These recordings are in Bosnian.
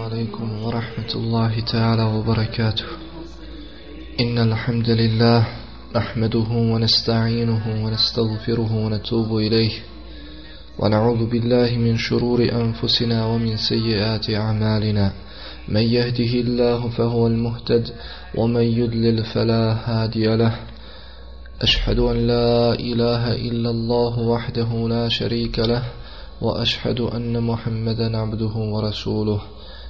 عليكم ورحمة الله تعالى وبركاته إن الحمد لله نحمده ونستعينه ونستغفره ونتوب إليه ونعوذ بالله من شرور أنفسنا ومن سيئات أعمالنا من يهده الله فهو المهتد ومن يدلل فلا هادي له أشهد أن لا إله إلا الله وحده لا شريك له وأشهد أن محمدا عبده ورسوله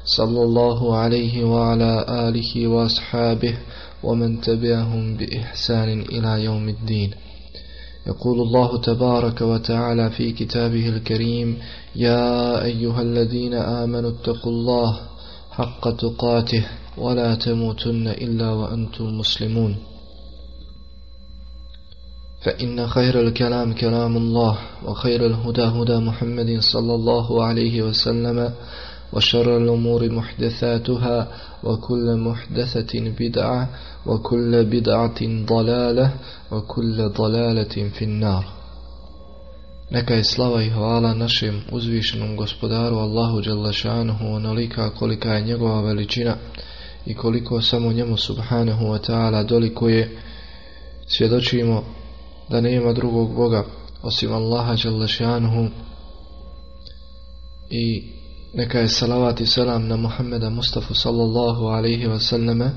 صلى الله عليه وعلى آله وأصحابه ومن تبعهم بإحسان إلى يوم الدين يقول الله تبارك وتعالى في كتابه الكريم يا أيها الذين آمنوا اتقوا الله حق تقاته ولا تموتن إلا وأنتم مسلمون فإن خير الكلام كلام الله وخير الهدى هدى محمد صلى الله عليه وسلم وشر الأمور محدثاتها وكل محدثة بدعة وكل بدعة ضلالة وكل ضلالة في النار Neka je slava i hvala našem uzvišenom gospodaru Allahu Đallašanuhu onolika kolika je njegova veličina i koliko samo njemu subhanahu wa ta'ala je svjedočimo da nema drugog Boga osim Allaha Đallašanuhu i neka je salavat i selam na Muhammeda Mustafa sallallahu alaihi wasallame,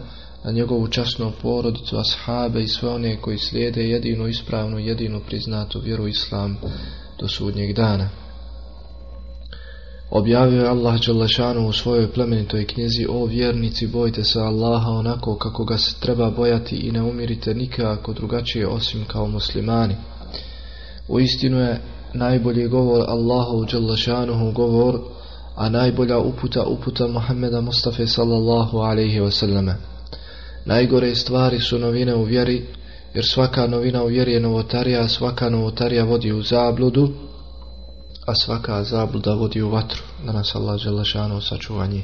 na njegovu časnu porodicu, ashabe i sve one koji slijede jedinu ispravnu, jedinu priznatu vjeru Islam do sudnjeg dana. Objavio je Allah Đalešanu u svojoj plemenitoj knjizi O vjernici, bojte se Allaha onako kako ga se treba bojati i ne umirite nikako drugačije osim kao muslimani. U istinu je najbolji govor Allahu Đalešanuhu govor a najbolja uputa uputa Muhammeda Mustafa sallallahu alaihi wasallame. Najgore stvari su novine u vjeri, jer svaka novina u vjeri je novotarija, a svaka novotarija vodi u zabludu, a svaka zabluda vodi u vatru, da nas Allah želešanu sačuvanje.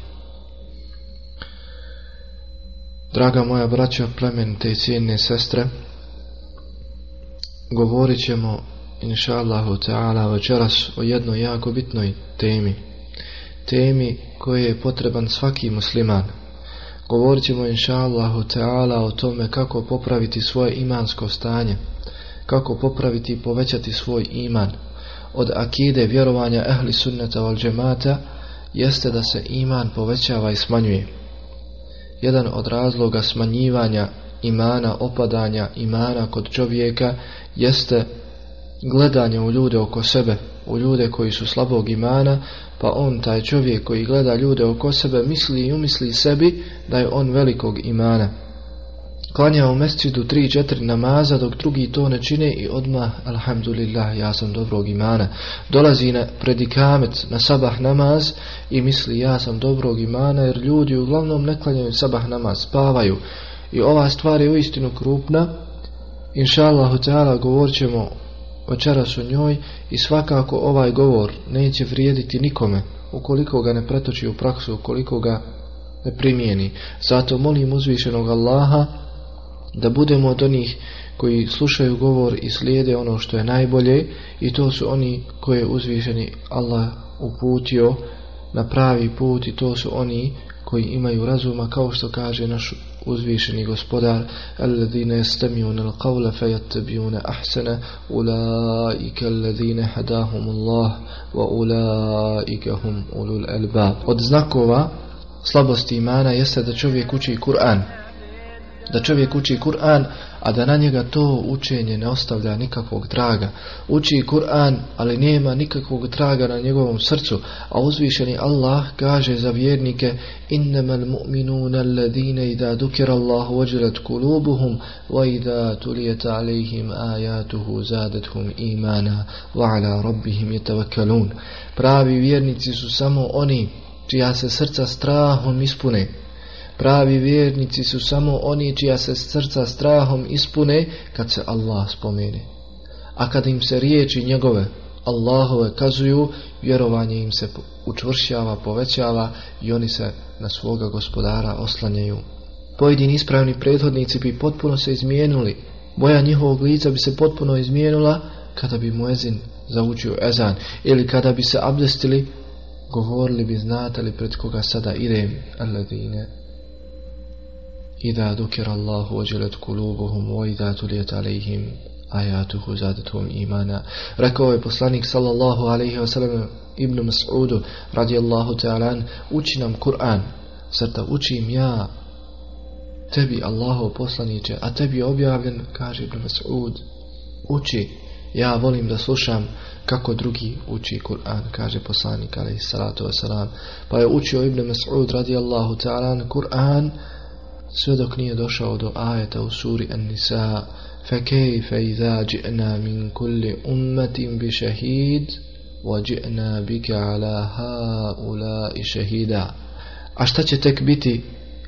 Draga moja braća plemenite i cijenine sestre, govorit ćemo, inša Allahu ta'ala, večeras o jednoj jako bitnoj temi – temi koje je potreban svaki musliman. Govorit ćemo inša Allahu Teala o tome kako popraviti svoje imansko stanje, kako popraviti i povećati svoj iman. Od akide vjerovanja ehli sunneta val džemata jeste da se iman povećava i smanjuje. Jedan od razloga smanjivanja imana, opadanja imana kod čovjeka jeste gledanje u ljude oko sebe, u ljude koji su slabog imana, pa on, taj čovjek koji gleda ljude oko sebe, misli i umisli sebi da je on velikog imana. Klanja u mescidu tri, četiri namaza dok drugi to ne čine i odmah, alhamdulillah, ja sam dobrog imana. Dolazi na predikamet na sabah namaz i misli ja sam dobrog imana jer ljudi uglavnom ne klanjaju sabah namaz, spavaju. I ova stvar je uistinu krupna. Inša Allah, govorit ćemo večeras su njoj i svakako ovaj govor neće vrijediti nikome ukoliko ga ne pretoči u praksu, ukoliko ga ne primijeni. Zato molim uzvišenog Allaha da budemo od onih koji slušaju govor i slijede ono što je najbolje i to su oni koje je uzvišeni Allah uputio na pravi put i to su oni koji imaju razuma kao što kaže naš uzvišeni gospodar alladine stamjuna al-qawla ahsana ulaika alladine hadahum Allah wa ulaika hum ulul albab od znakova slabosti imana jeste da čovjek uči Kur'an da čovjek uči Kur'an a da na njega to učenje ne ostavlja nikakvog traga. Uči Kur'an, ali nema nikakvog traga na njegovom srcu, a uzvišeni Allah kaže za vjernike innamal mu'minuna alladine idha dukira Allah wajilat kulubuhum wa idha tuliyat alihim ajatuhu zadethum imana wa ala rabbihim yatavakkalun. Pravi vjernici su samo oni čija se srca strahom ispune Pravi vjernici su samo oni čija se srca strahom ispune kad se Allah spomeni. A kad im se riječi njegove Allahove kazuju, vjerovanje im se učvršjava, povećava i oni se na svoga gospodara oslanjaju. Pojedini ispravni prethodnici bi potpuno se izmijenuli, moja njihovog lica bi se potpuno izmijenila kada bi muezin zaučio ezan ili kada bi se abdestili govorili bi znate li pred koga sada idem aladine. إذا ذكر الله وجلت قلوبهم وإذا تليت عليهم ajatuhu zadatuhum imana. Rekao je poslanik sallallahu alaihi wasallam ibn Mas'udu radijallahu ta'alan uči nam Kur'an. Srta učim ja tebi Allahu poslanice a tebi je objavljen, kaže ibn Mas'ud, uči. Ja volim da slušam kako drugi uči Kur'an, kaže poslanik alaihi salatu wasalam. Pa je učio ibn Mas'ud radijallahu ta'alan Kur'an sve dok nije došao do ajeta u suri An-Nisa فَكَيْفَ إِذَا جِئْنَا مِنْ كُلِّ أُمَّةٍ بِشَهِيدٍ وَجِئْنَا بِكَ عَلَى i šehida. A šta će tek biti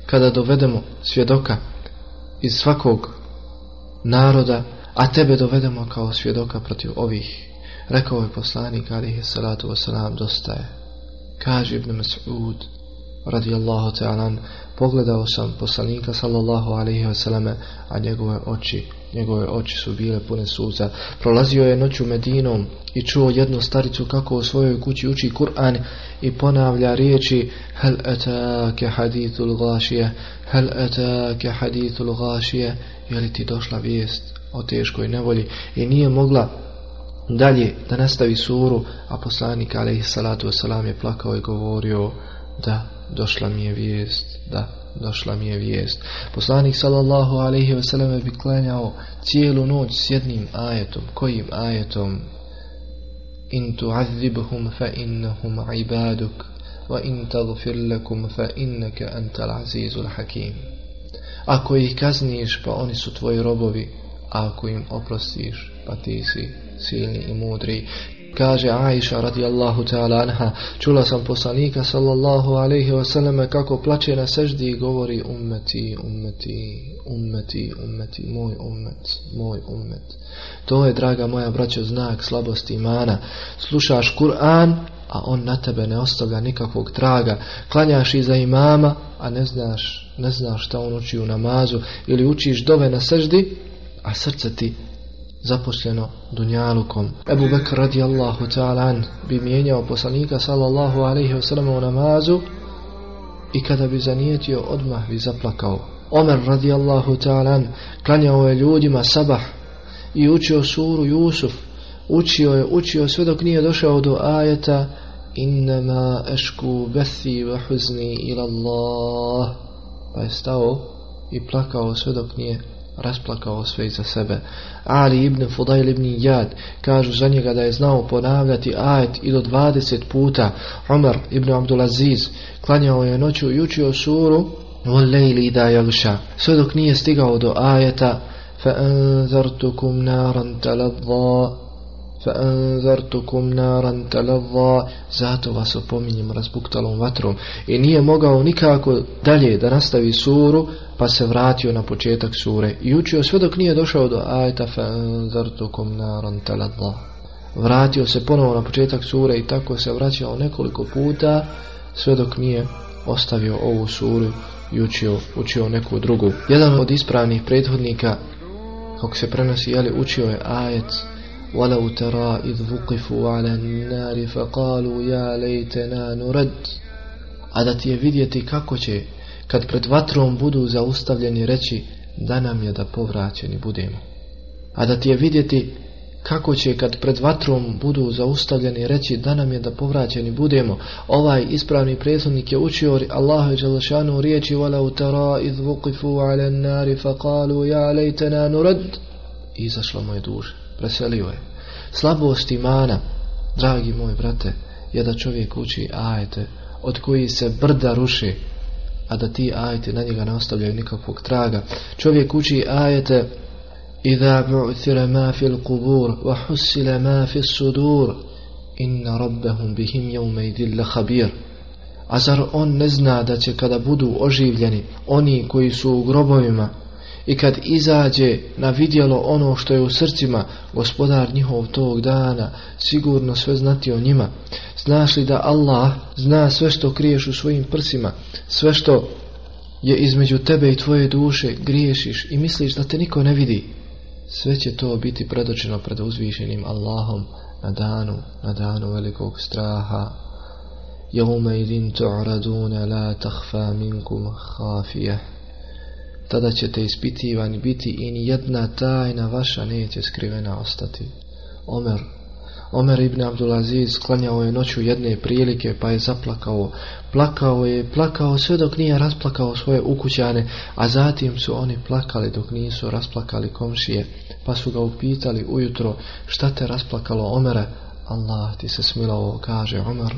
kada dovedemo svjedoka iz svakog naroda, a tebe dovedemo kao svjedoka protiv ovih? Rekao je poslanik alihi salatu wasalam dosta je. Kaže Ibn Mas'ud radijallahu ta'ala Pogledao sam poslanika sallallahu alaihi wasallam a njegove oči, njegove oči su bile pune suza. Prolazio je noću Medinom i čuo jednu staricu kako u svojoj kući uči Kur'an i ponavlja riječi Hel etake hadithul gašije, hel etake hadithul gašije, je li ti došla vijest o teškoj nevolji i nije mogla dalje da nastavi suru, a poslanik alaihi salatu je plakao i govorio da došla mi je vijest da došla mi je vijest. Poslanik sallallahu ve selleme bi klanjao cijelu noć s jednim ajetom. Kojim ajetom? In tu'azibhum fa innahum ibaduk wa in taghfir lakum fa innaka antal azizul hakim. Ako ih kazniš, pa oni su tvoji robovi, a ako im oprostiš, pa ti si silni i mudri. Kaže Aisha radijallahu ta'ala anha, čula sam poslanika sallallahu alaihi wasallam kako plaće na seždi i govori ummeti, ummeti, ummeti, ummeti, moj ummet, moj ummet. To je, draga moja braćo, znak slabosti imana. Slušaš Kur'an, a on na tebe ne ostavlja nikakvog traga. Klanjaš iza imama, a ne znaš, ne znaš šta on uči u namazu ili učiš dove na seždi, a srce ti zaposleno dunjalukom. Ebu Bekr radijallahu ta'ala bi mijenjao poslanika sallallahu alaihi wasallam u namazu i kada bi zanijetio odmah bi zaplakao. Omer radijallahu ta'ala klanjao je ljudima sabah i učio suru Jusuf. Učio je, učio sve dok nije došao do ajeta Innama ešku bethi wa huzni ila Allah. Pa je stao i plakao sve dok nije rasplakao sve za sebe. Ali ibn Fudail ibn Jad kažu za njega da je znao ponavljati ajet i do 20 puta. Umar ibn Abdulaziz klanjao je noću i učio suru Volejli da jagša. Sve dok nije stigao do ajeta فَأَنْذَرْتُكُمْ naran فأنذرتكم نارا تلظى Zato vas opominjem razbuktalom vatrom. I nije mogao nikako dalje da nastavi suru, pa se vratio na početak sure. I učio sve dok nije došao do ajta فَأَنْذَرْتُكُمْ نَارًا Vratio se ponovo na početak sure i tako se vraćao nekoliko puta, sve dok nije ostavio ovu suru i učio, učio neku drugu. Jedan od ispravnih prethodnika, kako se prenosi, jeli, učio je ajet ولو ترى إذ وقفوا على النار فقالوا يا ليتنا نرد A da ti je vidjeti kako će, kad pred vatrom budu zaustavljeni reći, da nam je da povraćeni budemo. A da ti je vidjeti kako će kad pred vatrom budu zaustavljeni reći da nam je da povraćeni budemo. Ovaj ispravni predsjednik je učio Allahu Đelešanu riječi u تَرَا إِذْ وُقِفُوا Izašla mu je duša preselio je. Slabost imana, dragi moj brate, je da čovjek uči ajete od koji se brda ruši, a da ti ajete na njega ne ostavljaju nikakvog traga. Čovjek uči ajete ma fil kubur, wa husila ma fil sudur, inna robbehum bihim jaume idilla khabir. A zar on ne zna da će kada budu oživljeni oni koji su u grobovima i kad izađe na vidjelo ono što je u srcima gospodar njihov tog dana sigurno sve znati o njima znaš li da Allah zna sve što kriješ u svojim prsima sve što je između tebe i tvoje duše griješiš i misliš da te niko ne vidi sve će to biti predočeno pred uzvišenim Allahom na danu, na danu velikog straha idin tu'raduna la tahfa minkum tada ćete ispitivani biti i jedna tajna vaša neće skrivena ostati. Omer, Omer ibn Abdulaziz sklanjao je noću jedne prilike pa je zaplakao. Plakao je, plakao sve dok nije rasplakao svoje ukućane, a zatim su oni plakali dok nisu rasplakali komšije. Pa su ga upitali ujutro, šta te rasplakalo Omere? Allah ti se smilao. kaže Omer.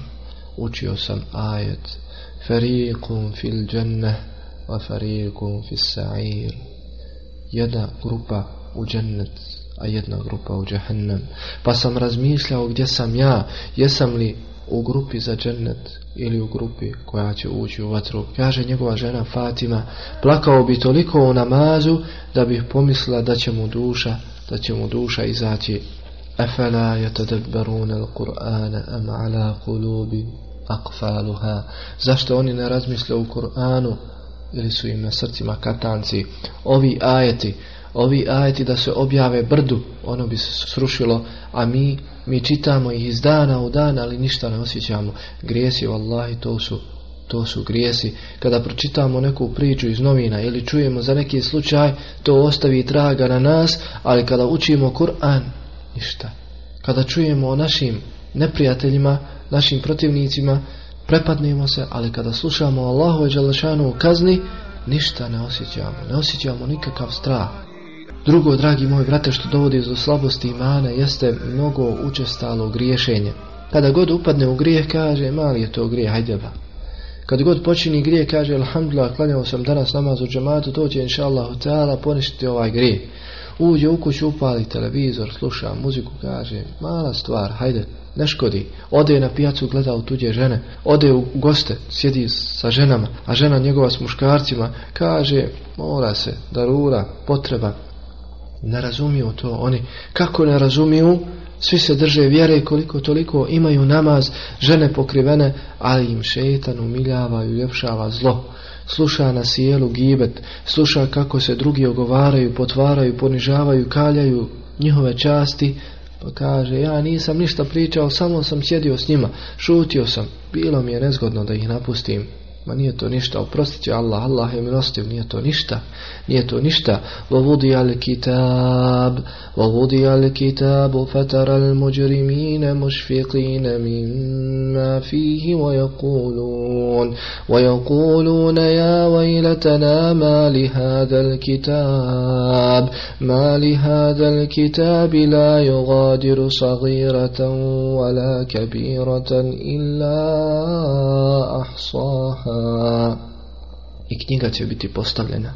Učio sam ajet. Ferikum fil dženneh وفريق في السعير يدا grupa وجنة džennet a jedna grupa u džahannam pa sam razmišljao gdje sam ja jesam li u grupi za džennet ili u grupi koja će ući u vatru kaže njegova žena Fatima plakao bi toliko u namazu da bih pomislila da će mu duša da će mu duša izaći أفلا يتدبرون القرآن am ala qulubi aqfalaha. zašto oni ne razmisle u Kur'anu ili su im na srcima katanci, ovi ajeti, ovi ajeti da se objave brdu, ono bi se srušilo, a mi, mi čitamo ih iz dana u dan, ali ništa ne osjećamo. Grijesi, i to su, to su grijesi. Kada pročitamo neku priču iz novina ili čujemo za neki slučaj, to ostavi traga na nas, ali kada učimo Kur'an, ništa. Kada čujemo o našim neprijateljima, našim protivnicima, prepadnemo se, ali kada slušamo Allahu i Đalešanu u kazni, ništa ne osjećamo, ne osjećamo nikakav strah. Drugo, dragi moj brate, što dovodi do slabosti imana jeste mnogo učestalo griješenje. Kada god upadne u grijeh, kaže, mali je to grijeh, hajde ba. Kad god počini grijeh, kaže, alhamdulillah, klanjao sam danas namaz u džamatu, to će, inša Allah, poništiti ovaj grijeh. Uđe u kuću, upali televizor, sluša muziku, kaže, mala stvar, hajde, ne škodi. Ode na pijacu, gleda u tuđe žene. Ode u goste, sjedi sa ženama, a žena njegova s muškarcima. Kaže, mora se, darura, potreba. Ne razumiju to oni. Kako ne razumiju? Svi se drže vjere koliko toliko imaju namaz, žene pokrivene, ali im šetan umiljava i uljepšava zlo. Sluša na sjelu gibet, sluša kako se drugi ogovaraju, potvaraju, ponižavaju, kaljaju njihove časti, pa kaže, ja nisam ništa pričao, samo sam sjedio s njima, šutio sam, bilo mi je nezgodno da ih napustim. Ma nije to ništa, oprostit će Allah, Allah je nije to ništa, nije to ništa. Vovudi al kitab, ووضع الكتاب فترى المجرمين مشفقين مما فيه ويقولون ويقولون يا ويلتنا ما لهذا الكتاب ما لهذا الكتاب لا يغادر صغيرة ولا كبيرة إلا أحصاها i knjiga će biti postavljena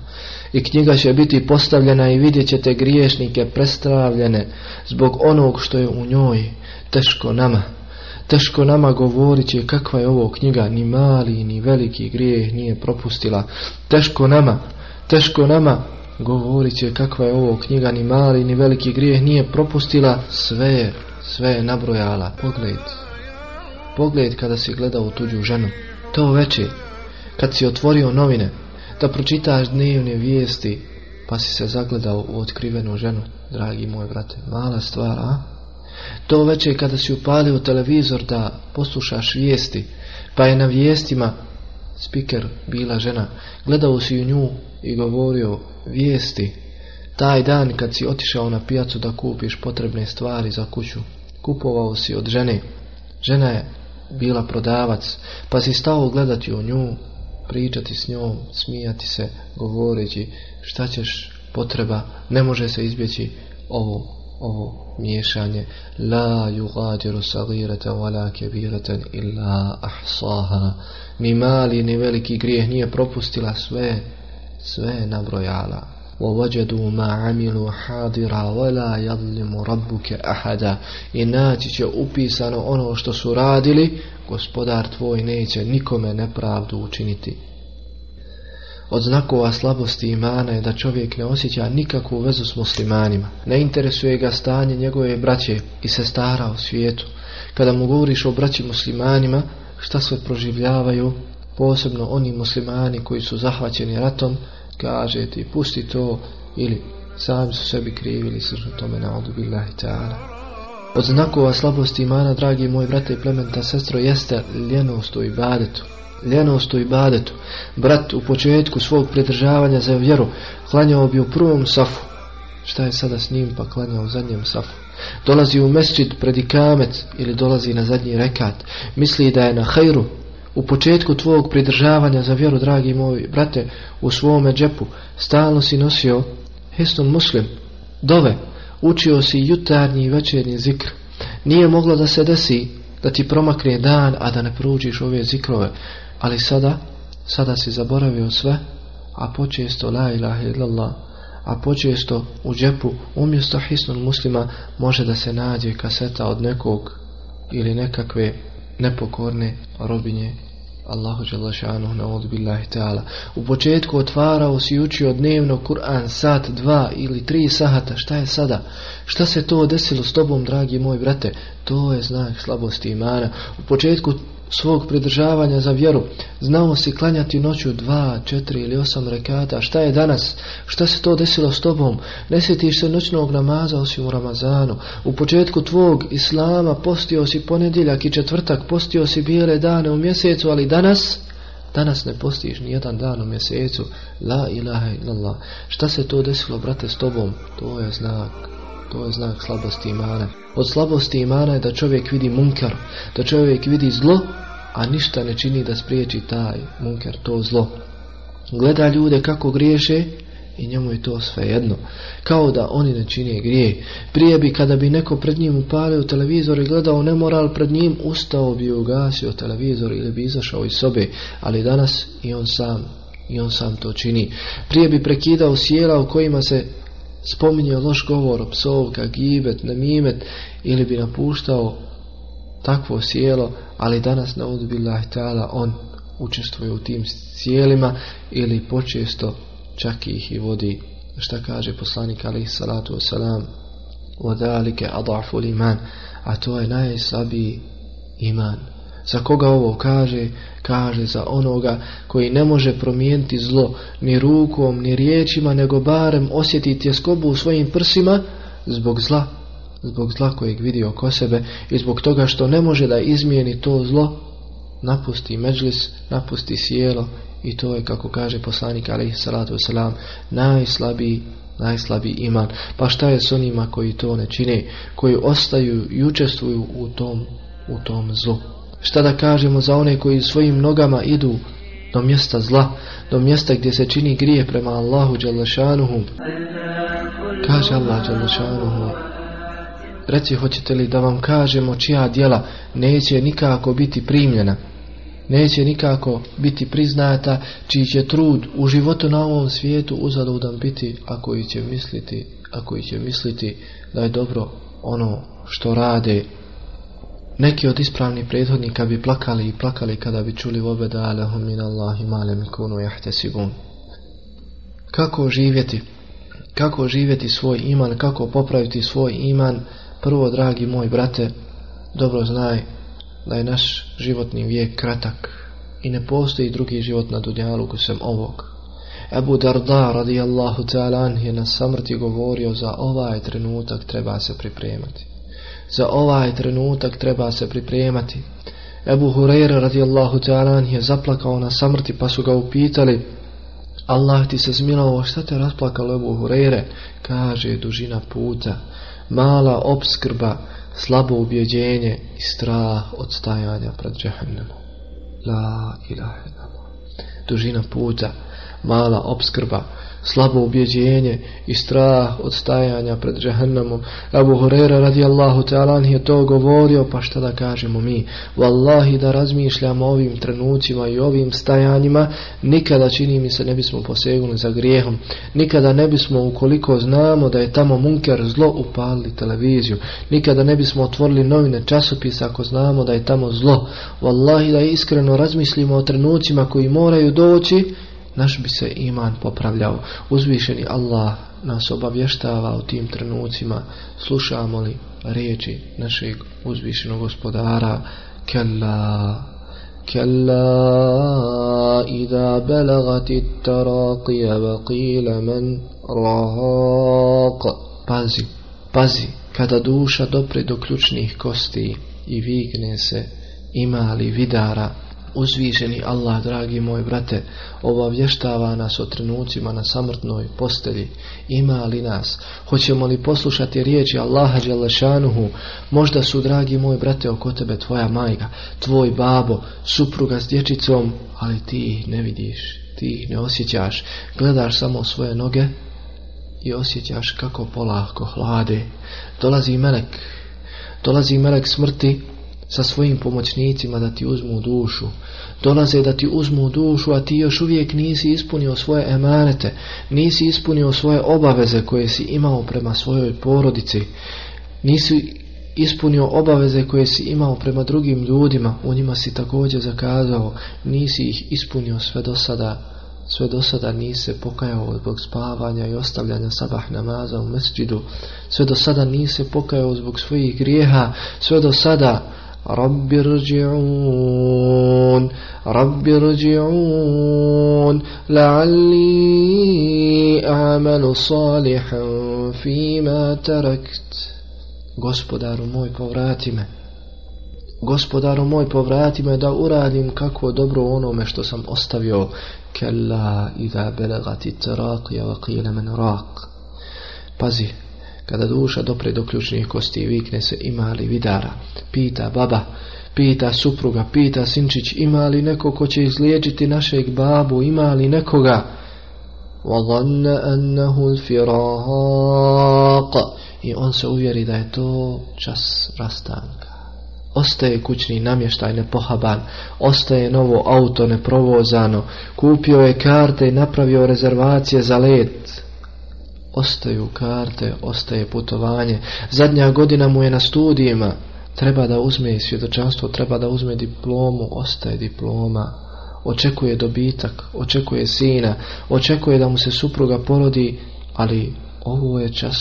i knjiga će biti postavljena i vidjet ćete griješnike prestravljene zbog onog što je u njoj teško nama. Teško nama govorit će kakva je ovo knjiga, ni mali ni veliki grijeh nije propustila. Teško nama, teško nama govorit će kakva je ovo knjiga, ni mali ni veliki grijeh nije propustila, sve je, sve je nabrojala. Pogled, pogled kada si gledao tuđu ženu, to veće, kad si otvorio novine, da pročitaš dnevne vijesti, pa si se zagledao u otkrivenu ženu, dragi moj brate, mala stvar, a? To je kada si upalio televizor da poslušaš vijesti, pa je na vijestima spiker bila žena, gledao si u nju i govorio vijesti, taj dan kad si otišao na pijacu da kupiš potrebne stvari za kuću, kupovao si od žene, žena je bila prodavac, pa si stao gledati u nju pričati s njom, smijati se, govoreći šta ćeš potreba, ne može se izbjeći ovo, ovo miješanje. La yugadiru sagirata wala kebiratan illa ahsaha. Ni mali, ni veliki grijeh nije propustila sve, sve nabrojala وَوَجَدُوا مَا عَمِلُوا حَادِرًا وَلَا يَظْلِمُ رَبُّكَ أَحَدًا I naći će upisano ono što su radili, gospodar tvoj neće nikome nepravdu učiniti. Od znakova slabosti imana je da čovjek ne osjeća nikakvu vezu s muslimanima. Ne interesuje ga stanje njegove braće i sestara u svijetu. Kada mu govoriš o braći muslimanima, šta sve proživljavaju, posebno oni muslimani koji su zahvaćeni ratom, kaže ti pusti to ili sami su sebi krivili ili tome na billahi ta'ala. Od znakova slabosti imana, dragi moj brate i plementa sestro, jeste ljenost u ibadetu. Ljenost u ibadetu. Brat u početku svog pridržavanja za vjeru klanjao bi u prvom safu. Šta je sada s njim pa klanjao u zadnjem safu? Dolazi u mesčit pred ili dolazi na zadnji rekat. Misli da je na hajru, u početku tvog pridržavanja za vjeru, dragi moji brate, u svome džepu stalno si nosio Heston Muslim, dove, učio si jutarnji i večernji zikr. Nije moglo da se desi da ti promakne dan, a da ne proučiš ove zikrove. Ali sada, sada si zaboravio sve, a počesto la ilaha illallah, a počesto u džepu umjesto Hisnu muslima može da se nađe kaseta od nekog ili nekakve nepokorne robinje Allahu Đalašanuhu na odbillahi ta'ala. U početku otvarao si učio dnevno Kur'an sat, dva ili tri sahata. Šta je sada? Šta se to desilo s tobom, dragi moj brate? To je znak slabosti imana. U početku svog pridržavanja za vjeru. Znao si klanjati noću dva, četiri ili osam rekata. Šta je danas? Šta se to desilo s tobom? Ne sjetiš se noćnog namaza osim u Ramazanu. U početku tvog islama postio si ponedjeljak i četvrtak, postio si bijele dane u mjesecu, ali danas... Danas ne postiš ni jedan dan u mjesecu. La ilaha illallah. Šta se to desilo, brate, s tobom? To je znak to je znak slabosti imana. Od slabosti imana je da čovjek vidi munkar, da čovjek vidi zlo, a ništa ne čini da spriječi taj munkar, to zlo. Gleda ljude kako griješe i njemu je to sve jedno. Kao da oni ne čine grije. Prije bi kada bi neko pred njim upalio televizor i gledao nemoral pred njim, ustao bi ugasio televizor ili bi izašao iz sobe. Ali danas i on sam i on sam to čini. Prije bi prekidao sjela u kojima se spominjao loš govor, psovka, gibet, namimet ili bi napuštao takvo sjelo, ali danas na i ta'ala on učestvuje u tim sjelima ili počesto čak ih i vodi šta kaže poslanik ali salatu wasalam odalike adafu iman a to je najslabiji iman za koga ovo kaže? Kaže za onoga koji ne može promijeniti zlo ni rukom, ni riječima, nego barem osjetiti tjeskobu u svojim prsima zbog zla, zbog zla kojeg vidi oko sebe i zbog toga što ne može da izmijeni to zlo, napusti međlis, napusti sjelo i to je kako kaže poslanik ali salatu wasalam najslabiji najslabiji iman. Pa šta je s onima koji to ne čine, koji ostaju i učestvuju u tom, u tom zlu? Šta da kažemo za one koji svojim nogama idu do mjesta zla, do mjesta gdje se čini grije prema Allahu Đalešanuhu. Kaže Allah Đalešanuhu, reci hoćete li da vam kažemo čija djela neće nikako biti primljena, neće nikako biti priznata, čiji će trud u životu na ovom svijetu uzaludan biti, ako i će misliti, ako koji će misliti da je dobro ono što rade neki od ispravnih prethodnika bi plakali i plakali kada bi čuli da alehum min Allahi male mikunu sigun. Kako živjeti? Kako živjeti svoj iman? Kako popraviti svoj iman? Prvo, dragi moj brate, dobro znaj da je naš životni vijek kratak i ne postoji drugi život na dunjalu sem ovog. Ebu Darda radijallahu ta'ala je na samrti govorio za ovaj trenutak treba se pripremati. Za ovaj trenutak treba se pripremati. Ebu Hureyre radijallahu ta'ala je zaplakao na samrti pa su ga upitali Allah ti se zmilao, šta te rasplakalo Ebu Hureyre? Kaže dužina puta, mala obskrba, slabo ubjeđenje i strah od stajanja pred džehennemom. La ilaha Dužina puta, mala obskrba, slabo ubjeđenje i strah od stajanja pred džahannamom. Abu Hurera Allahu Tealan je to govorio, pa šta da kažemo mi? Wallahi da razmišljamo o ovim trenucima i ovim stajanjima, nikada čini mi se ne bismo posegnuli za grijehom. Nikada ne bismo, ukoliko znamo da je tamo munker zlo, upalili televiziju. Nikada ne bismo otvorili novine časopisa ako znamo da je tamo zlo. Wallahi da iskreno razmislimo o trenucima koji moraju doći naš bi se iman popravljao. Uzvišeni Allah nas obavještava u tim trenucima, slušamo li riječi našeg uzvišenog gospodara, kella, kella, ida belagati tarakija, vakila men rahaq. Pazi, pazi, kada duša dopre do ključnih kosti i vigne se, ima li vidara, uzvišeni Allah, dragi moj brate, obavještava nas o trenucima na samrtnoj postelji. Ima li nas? Hoćemo li poslušati riječi Allaha Đalešanuhu? Možda su, dragi moj brate, oko tebe tvoja majka, tvoj babo, supruga s dječicom, ali ti ne vidiš, ti ih ne osjećaš. Gledaš samo svoje noge i osjećaš kako polako hlade. Dolazi melek, dolazi melek smrti sa svojim pomoćnicima da ti uzmu dušu. Dolaze da ti uzmu dušu, a ti još uvijek nisi ispunio svoje emanete, nisi ispunio svoje obaveze koje si imao prema svojoj porodici, nisi ispunio obaveze koje si imao prema drugim ljudima, u njima si također zakazao, nisi ih ispunio sve do sada, sve do sada nisi se pokajao zbog spavanja i ostavljanja sabah namaza u mesđidu, sve do sada nisi se pokajao zbog svojih grijeha, sve do sada رب ارجعون رب ارجعون لعلي أعمل صالحا فيما تركت Gospodaru moj povrati me Gospodaru moj povrati me da uradim kakvo dobro onome što sam ostavio Kella iza belegati teraqija wa qila men raq Pazi, Kada duša dopre do ključnih kosti i vikne se ima li vidara, pita baba, pita supruga, pita sinčić, ima li neko ko će izliječiti našeg babu, ima li nekoga? I on se uvjeri da je to čas rastanka. Ostaje kućni namještaj nepohaban, ostaje novo auto neprovozano, kupio je karte i napravio rezervacije za let ostaju karte, ostaje putovanje. Zadnja godina mu je na studijima, treba da uzme i svjedočanstvo, treba da uzme diplomu, ostaje diploma. Očekuje dobitak, očekuje sina, očekuje da mu se supruga porodi, ali ovo je čas,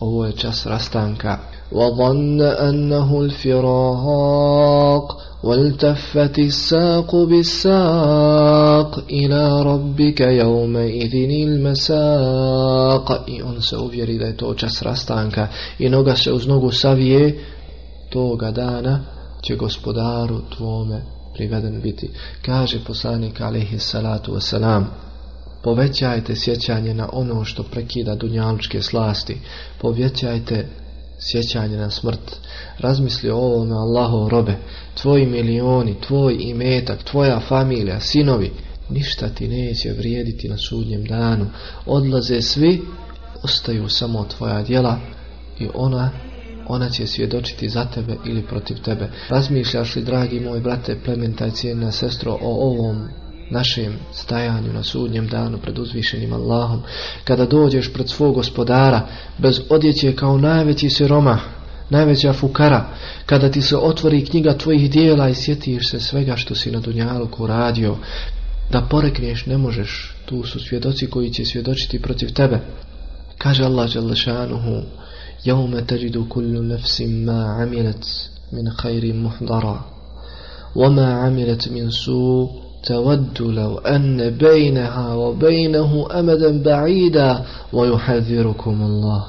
ovo je čas rastanka. وظن أنه الفراق والتفت الساق بالساق إلى ربك يومئذ المساق i on se uvjeri da je to čas rastanka i noga se uz nogu savije toga dana će gospodaru tvome priveden biti kaže poslanik alaihi salatu wasalam povećajte sjećanje na ono što prekida dunjalučke slasti povećajte sjećanje na smrt. Razmisli o ovome Allahov robe. Tvoji milioni, tvoj imetak, tvoja familija, sinovi. Ništa ti neće vrijediti na sudnjem danu. Odlaze svi, ostaju samo tvoja djela i ona ona će svjedočiti za tebe ili protiv tebe. Razmišljaš li, dragi moj brate, plementaj, cijena sestro, o ovom našem stajanju na sudnjem danu pred uzvišenim Allahom, kada dođeš pred svog gospodara bez odjeće kao najveći siroma, najveća fukara, kada ti se otvori knjiga tvojih dijela i sjetiš se svega što si na Dunjaluku radio, da porekneš ne možeš, tu su svjedoci koji će svjedočiti protiv tebe. Kaže Allah Đalešanuhu, Jaume teđidu kullu nefsim ma amilet min hajri muhdara, ma amilet min suu تود لو أن بينها وبينه أمدا بعيدا ويحذركم الله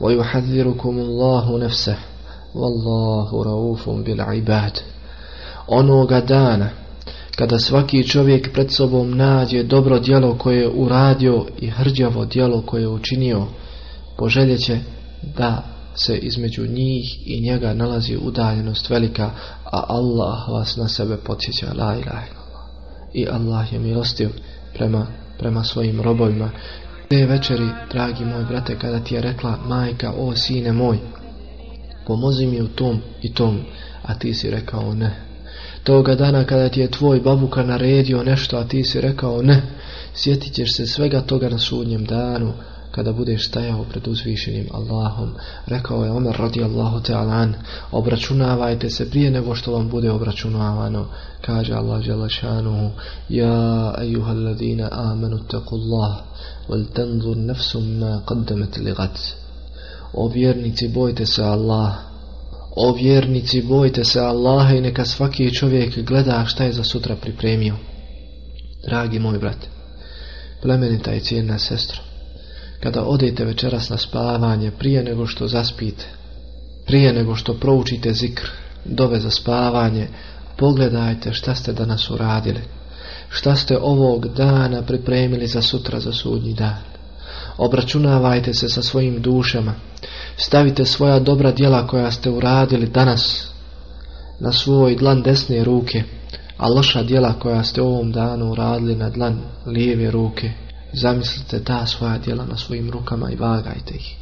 ويحذركم الله نفسه والله رؤوف بالعباد onoga dana kada svaki čovjek pred sobom nađe dobro djelo koje je uradio i hrđavo djelo koje je učinio poželjeće da se između njih i njega nalazi udaljenost velika a Allah vas na sebe podsjeća la ilaha i Allah je milostiv prema, prema svojim robovima. Te večeri, dragi moj brate, kada ti je rekla majka, o sine moj, pomozi mi u tom i tom, a ti si rekao ne. Toga dana kada ti je tvoj babuka naredio nešto, a ti si rekao ne, sjetit ćeš se svega toga na sudnjem danu, kada budeš stajao pred uzvišenim Allahom. Rekao je Omer radijallahu ta'ala an, obračunavajte se prije nego što vam bude obračunavano. Kaže Allah želašanuhu, Ja ejuhalladina amanu Allah, vel tenzu nefsum ma qaddamet ligat. O vjernici, bojte se Allah. O vjernici, bojte se Allaha i neka svaki čovjek gleda šta je za sutra pripremio. Dragi moj brat, plemenita i cijena sestra, kada odete večeras na spavanje, prije nego što zaspite, prije nego što proučite zikr, dove za spavanje, pogledajte šta ste danas uradili, šta ste ovog dana pripremili za sutra, za sudnji dan. Obračunavajte se sa svojim dušama, stavite svoja dobra djela koja ste uradili danas na svoj dlan desne ruke, a loša djela koja ste ovom danu uradili na dlan lijeve ruke Zamislite ta svoja djela na svojim rukama i vagajte ih.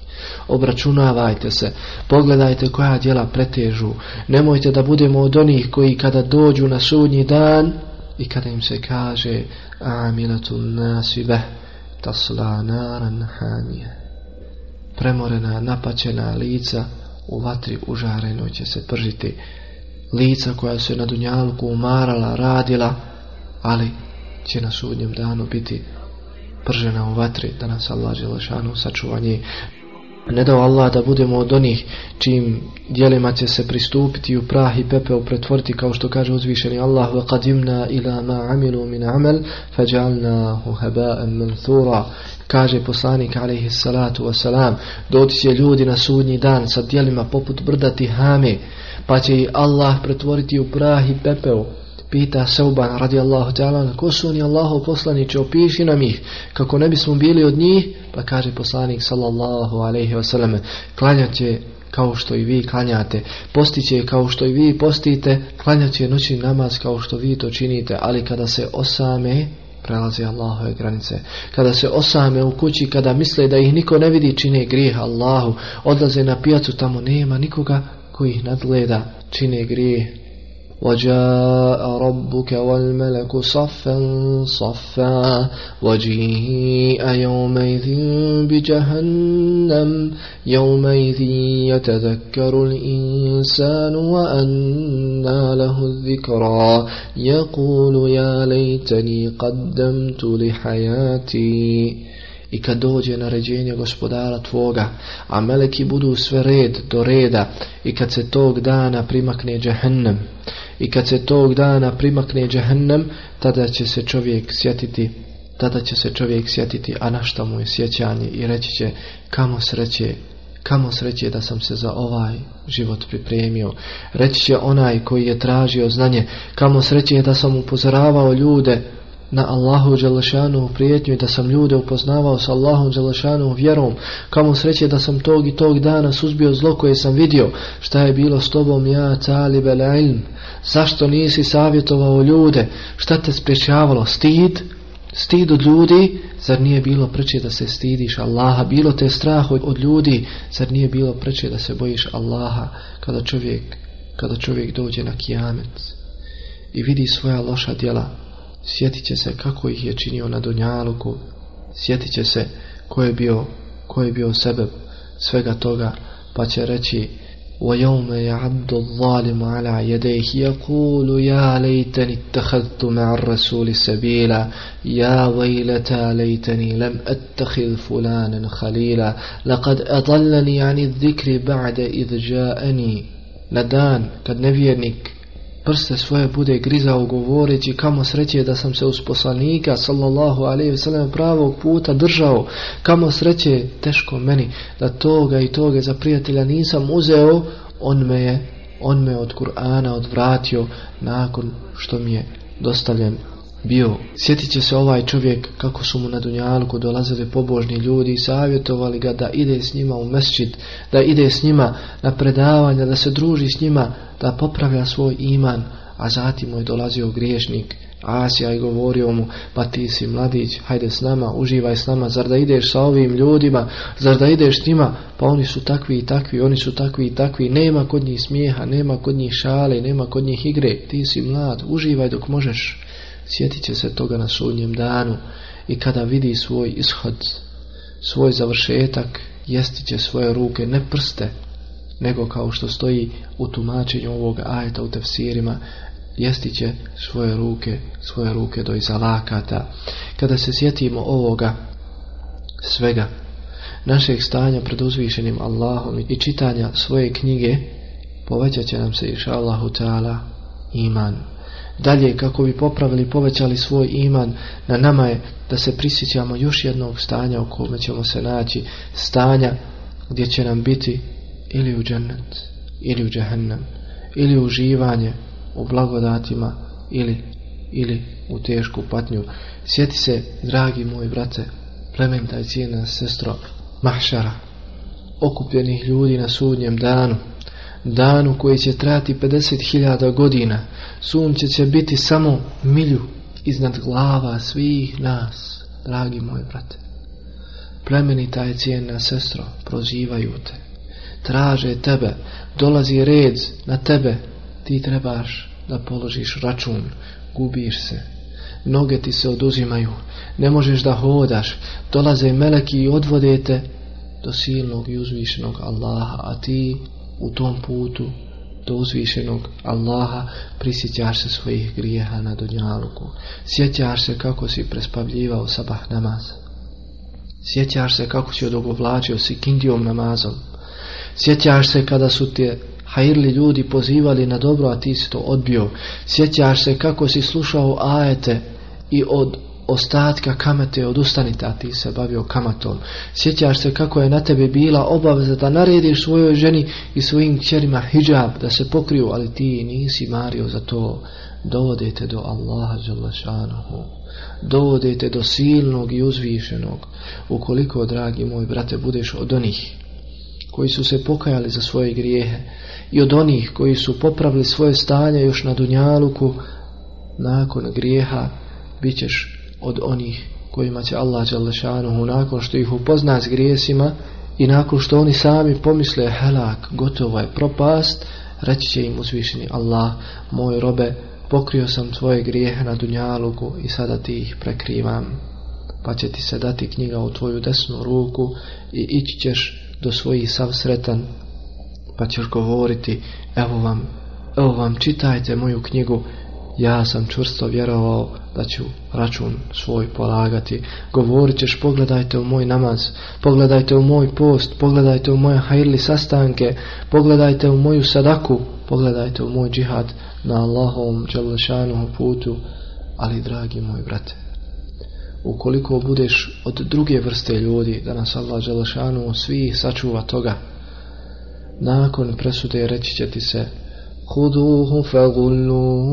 Obračunavajte se, pogledajte koja djela pretežu. Nemojte da budemo od onih koji kada dođu na sudnji dan i kada im se kaže Amilatun nasibe tasla naran hanije. Premorena, napačena lica u vatri užarenoj će se pržiti. Lica koja se na dunjalku umarala, radila, ali će na sudnjem danu biti pržena u vatri, da nas Allah Đelešanu sačuva sačuvanje. Ne dao Allah da budemo od onih čijim dijelima će se pristupiti u prah i pepeo pretvoriti kao što kaže uzvišeni Allah وَقَدِمْنَا إِلَا مَا عَمِلُوا مِنْ عَمَلْ فَجَعَلْنَاهُ هَبَاءً مَنْثُورًا kaže poslanik alaihi salatu wasalam doći će ljudi na sudnji dan sa dijelima poput brdati hame, pa će ih Allah pretvoriti u prah i pepeo Pita Seuban Allahu ta'ala, ko su oni Allahu poslaniče, opiši nam ih, kako ne bismo bili od njih, pa kaže poslanik sallallahu alaihi wasallam, klanjat će kao što i vi klanjate, postit će kao što i vi postite, klanjat će noćni namaz kao što vi to činite, ali kada se osame, prelazi Allahove granice. Kada se osame u kući, kada misle da ih niko ne vidi, čine grijeh Allahu, odlaze na pijacu, tamo nema nikoga koji ih nadgleda, čine grijeh وجاء ربك والملك صفا صفا وجيء يومئذ بجهنم يومئذ يتذكر الإنسان وأنى له الذكرى يقول يا ليتني قدمت لحياتي I kad dođe naređenje gospodara tvoga, a meleki budu sve red do reda, i kad se tog dana primakne džehennem, I kad se tog dana primakne džehennem, tada će se čovjek sjetiti tada će se čovjek sjetiti, a našta mu je sjećanje i reći će kamo sreće, kamo sreće da sam se za ovaj život pripremio. Reći će onaj koji je tražio znanje, kamo sreće da sam upozoravao ljude na Allahu Đelešanu prijetnju i da sam ljude upoznavao sa Allahom Đelešanu vjerom. Kamo sreće da sam tog i tog dana suzbio zlo koje sam vidio. Šta je bilo s tobom ja, talib el ilm? Zašto nisi savjetovao ljude? Šta te spriječavalo? Stid? Stid od ljudi? Zar nije bilo preče da se stidiš Allaha? Bilo te strah od ljudi? Zar nije bilo preče da se bojiš Allaha kada čovjek, kada čovjek dođe na kijamec i vidi svoja loša djela? sjetit će se kako ih je činio na Dunjaluku, sjetit će se ko je bio, ko je bio sebe svega toga, pa će reći وَيَوْمَ يَعَبْدُ الظَّالِمُ عَلَى يَدَيْهِ يَقُولُ يَا لَيْتَنِ اتَّخَذْتُ مَعَ الرَّسُولِ سَبِيلًا يَا وَيْلَتَا لَيْتَنِي لَمْ أَتَّخِذْ فُلَانًا خَلِيلًا لَقَدْ أَضَلَّنِي عَنِ الذِّكْرِ بَعْدَ إِذْ جَاءَنِي لدان كد kad prste svoje bude grizao govoreći kamo sreće da sam se uz poslanika sallallahu alaihi sallam pravog puta držao kamo sreće teško meni da toga i toga za prijatelja nisam uzeo on me je on me od Kur'ana odvratio nakon što mi je dostavljen bio. Sjetit će se ovaj čovjek kako su mu na Dunjalku dolazili pobožni ljudi i savjetovali ga da ide s njima u mesčit, da ide s njima na predavanja, da se druži s njima, da popravlja svoj iman, a zatim mu je dolazio griješnik Asija i govorio mu, pa ti si mladić, hajde s nama, uživaj s nama, zar da ideš sa ovim ljudima, zar da ideš s njima, pa oni su takvi i takvi, oni su takvi i takvi, nema kod njih smijeha, nema kod njih šale, nema kod njih igre, ti si mlad, uživaj dok možeš. Sjetit će se toga na sudnjem danu i kada vidi svoj ishod, svoj završetak, jesti će svoje ruke, ne prste, nego kao što stoji u tumačenju ovog ajeta u tefsirima, jesti će svoje ruke, svoje ruke do izalakata. Kada se sjetimo ovoga svega, našeg stanja pred uzvišenim Allahom i čitanja svoje knjige, povećat će nam se iša Allahu ta'ala iman dalje kako bi popravili povećali svoj iman, na nama je da se prisjećamo još jednog stanja u kome ćemo se naći, stanja gdje će nam biti ili u džennet, ili u džehennem ili uživanje u blagodatima, ili, ili u tešku patnju. Sjeti se, dragi moji brate, plementa i cijena sestro, mahšara, okupljenih ljudi na sudnjem danu, danu koji će trati 50.000 godina, sunce će biti samo milju iznad glava svih nas, dragi moj brate. Plemenita je cijena sestro, prozivaju te. Traže tebe, dolazi red na tebe, ti trebaš da položiš račun, gubiš se. Noge ti se oduzimaju, ne možeš da hodaš, dolaze meleki i odvode do silnog i uzvišenog Allaha, a ti u tom putu do uzvišenog Allaha prisjećaš se svojih grijeha na dunjaluku. Sjećaš se kako si prespavljivao sabah namaz. Sjećaš se kako si odogovlačio si kindijom namazom. Sjećaš se kada su te hajirli ljudi pozivali na dobro, a ti si to odbio. Sjećaš se kako si slušao ajete i od ostatka kamate odustanite, a ti se bavio kamatom. Sjećaš se kako je na tebe bila obaveza da narediš svojoj ženi i svojim čerima hijab, da se pokriju, ali ti nisi mario za to. Dovodite do Allaha Dovodite do silnog i uzvišenog. Ukoliko, dragi moj brate, budeš od onih koji su se pokajali za svoje grijehe i od onih koji su popravili svoje stanje još na dunjaluku nakon grijeha bit ćeš od onih kojima će Allah Đalešanuhu nakon što ih upozna s grijesima i nakon što oni sami pomisle helak, gotovo je propast, reći će im uzvišeni Allah, moj robe, pokrio sam tvoje grijehe na dunjaluku i sada ti ih prekrivam. Pa će ti se dati knjiga u tvoju desnu ruku i ići ćeš do svojih sav sretan, pa ćeš govoriti, evo vam, evo vam, čitajte moju knjigu, ja sam čvrsto vjerovao da ću račun svoj polagati. Govorit ćeš, pogledajte u moj namaz, pogledajte u moj post, pogledajte u moje hajli sastanke, pogledajte u moju sadaku, pogledajte u moj džihad na Allahovom dželešanu putu. Ali, dragi moj brate, ukoliko budeš od druge vrste ljudi, da nas Allah o svih sačuva toga, nakon presude reći će ti se خذوه فغلوه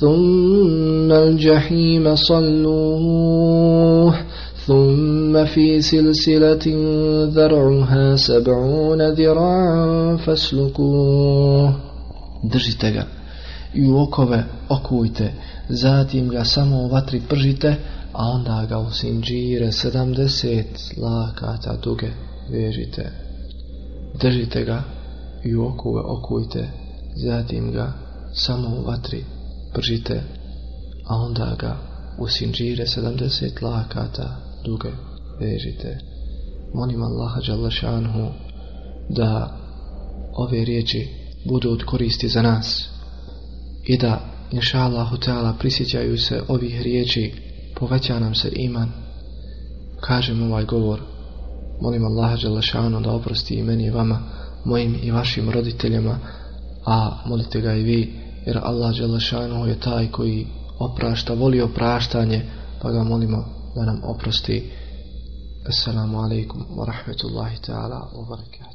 ثم الجحيم صلوه ثم في سلسلة ذرعها سبعون ذراعا فاسلكوه držite ga i u okove okujte zatim ga samo u vatri pržite a onda ga u sinđire sedamdeset lakata duge vežite držite ga i u okove okujte, zatim ga samo u vatri pržite, a onda ga u sinđire 70 lakata duge vežite. Molim Allaha Đalašanhu da ove riječi budu od koristi za nas i da inša Allahu prisjećaju se ovih riječi poveća nam se iman kažem ovaj govor molim Allaha Đalašanu da oprosti i meni i vama mojim i vašim roditeljima, a molite ga i vi, jer Allah je taj koji oprašta, voli opraštanje, pa ga molimo da nam oprosti. Assalamu alaikum wa rahmetullahi ta'ala wa barakatuh.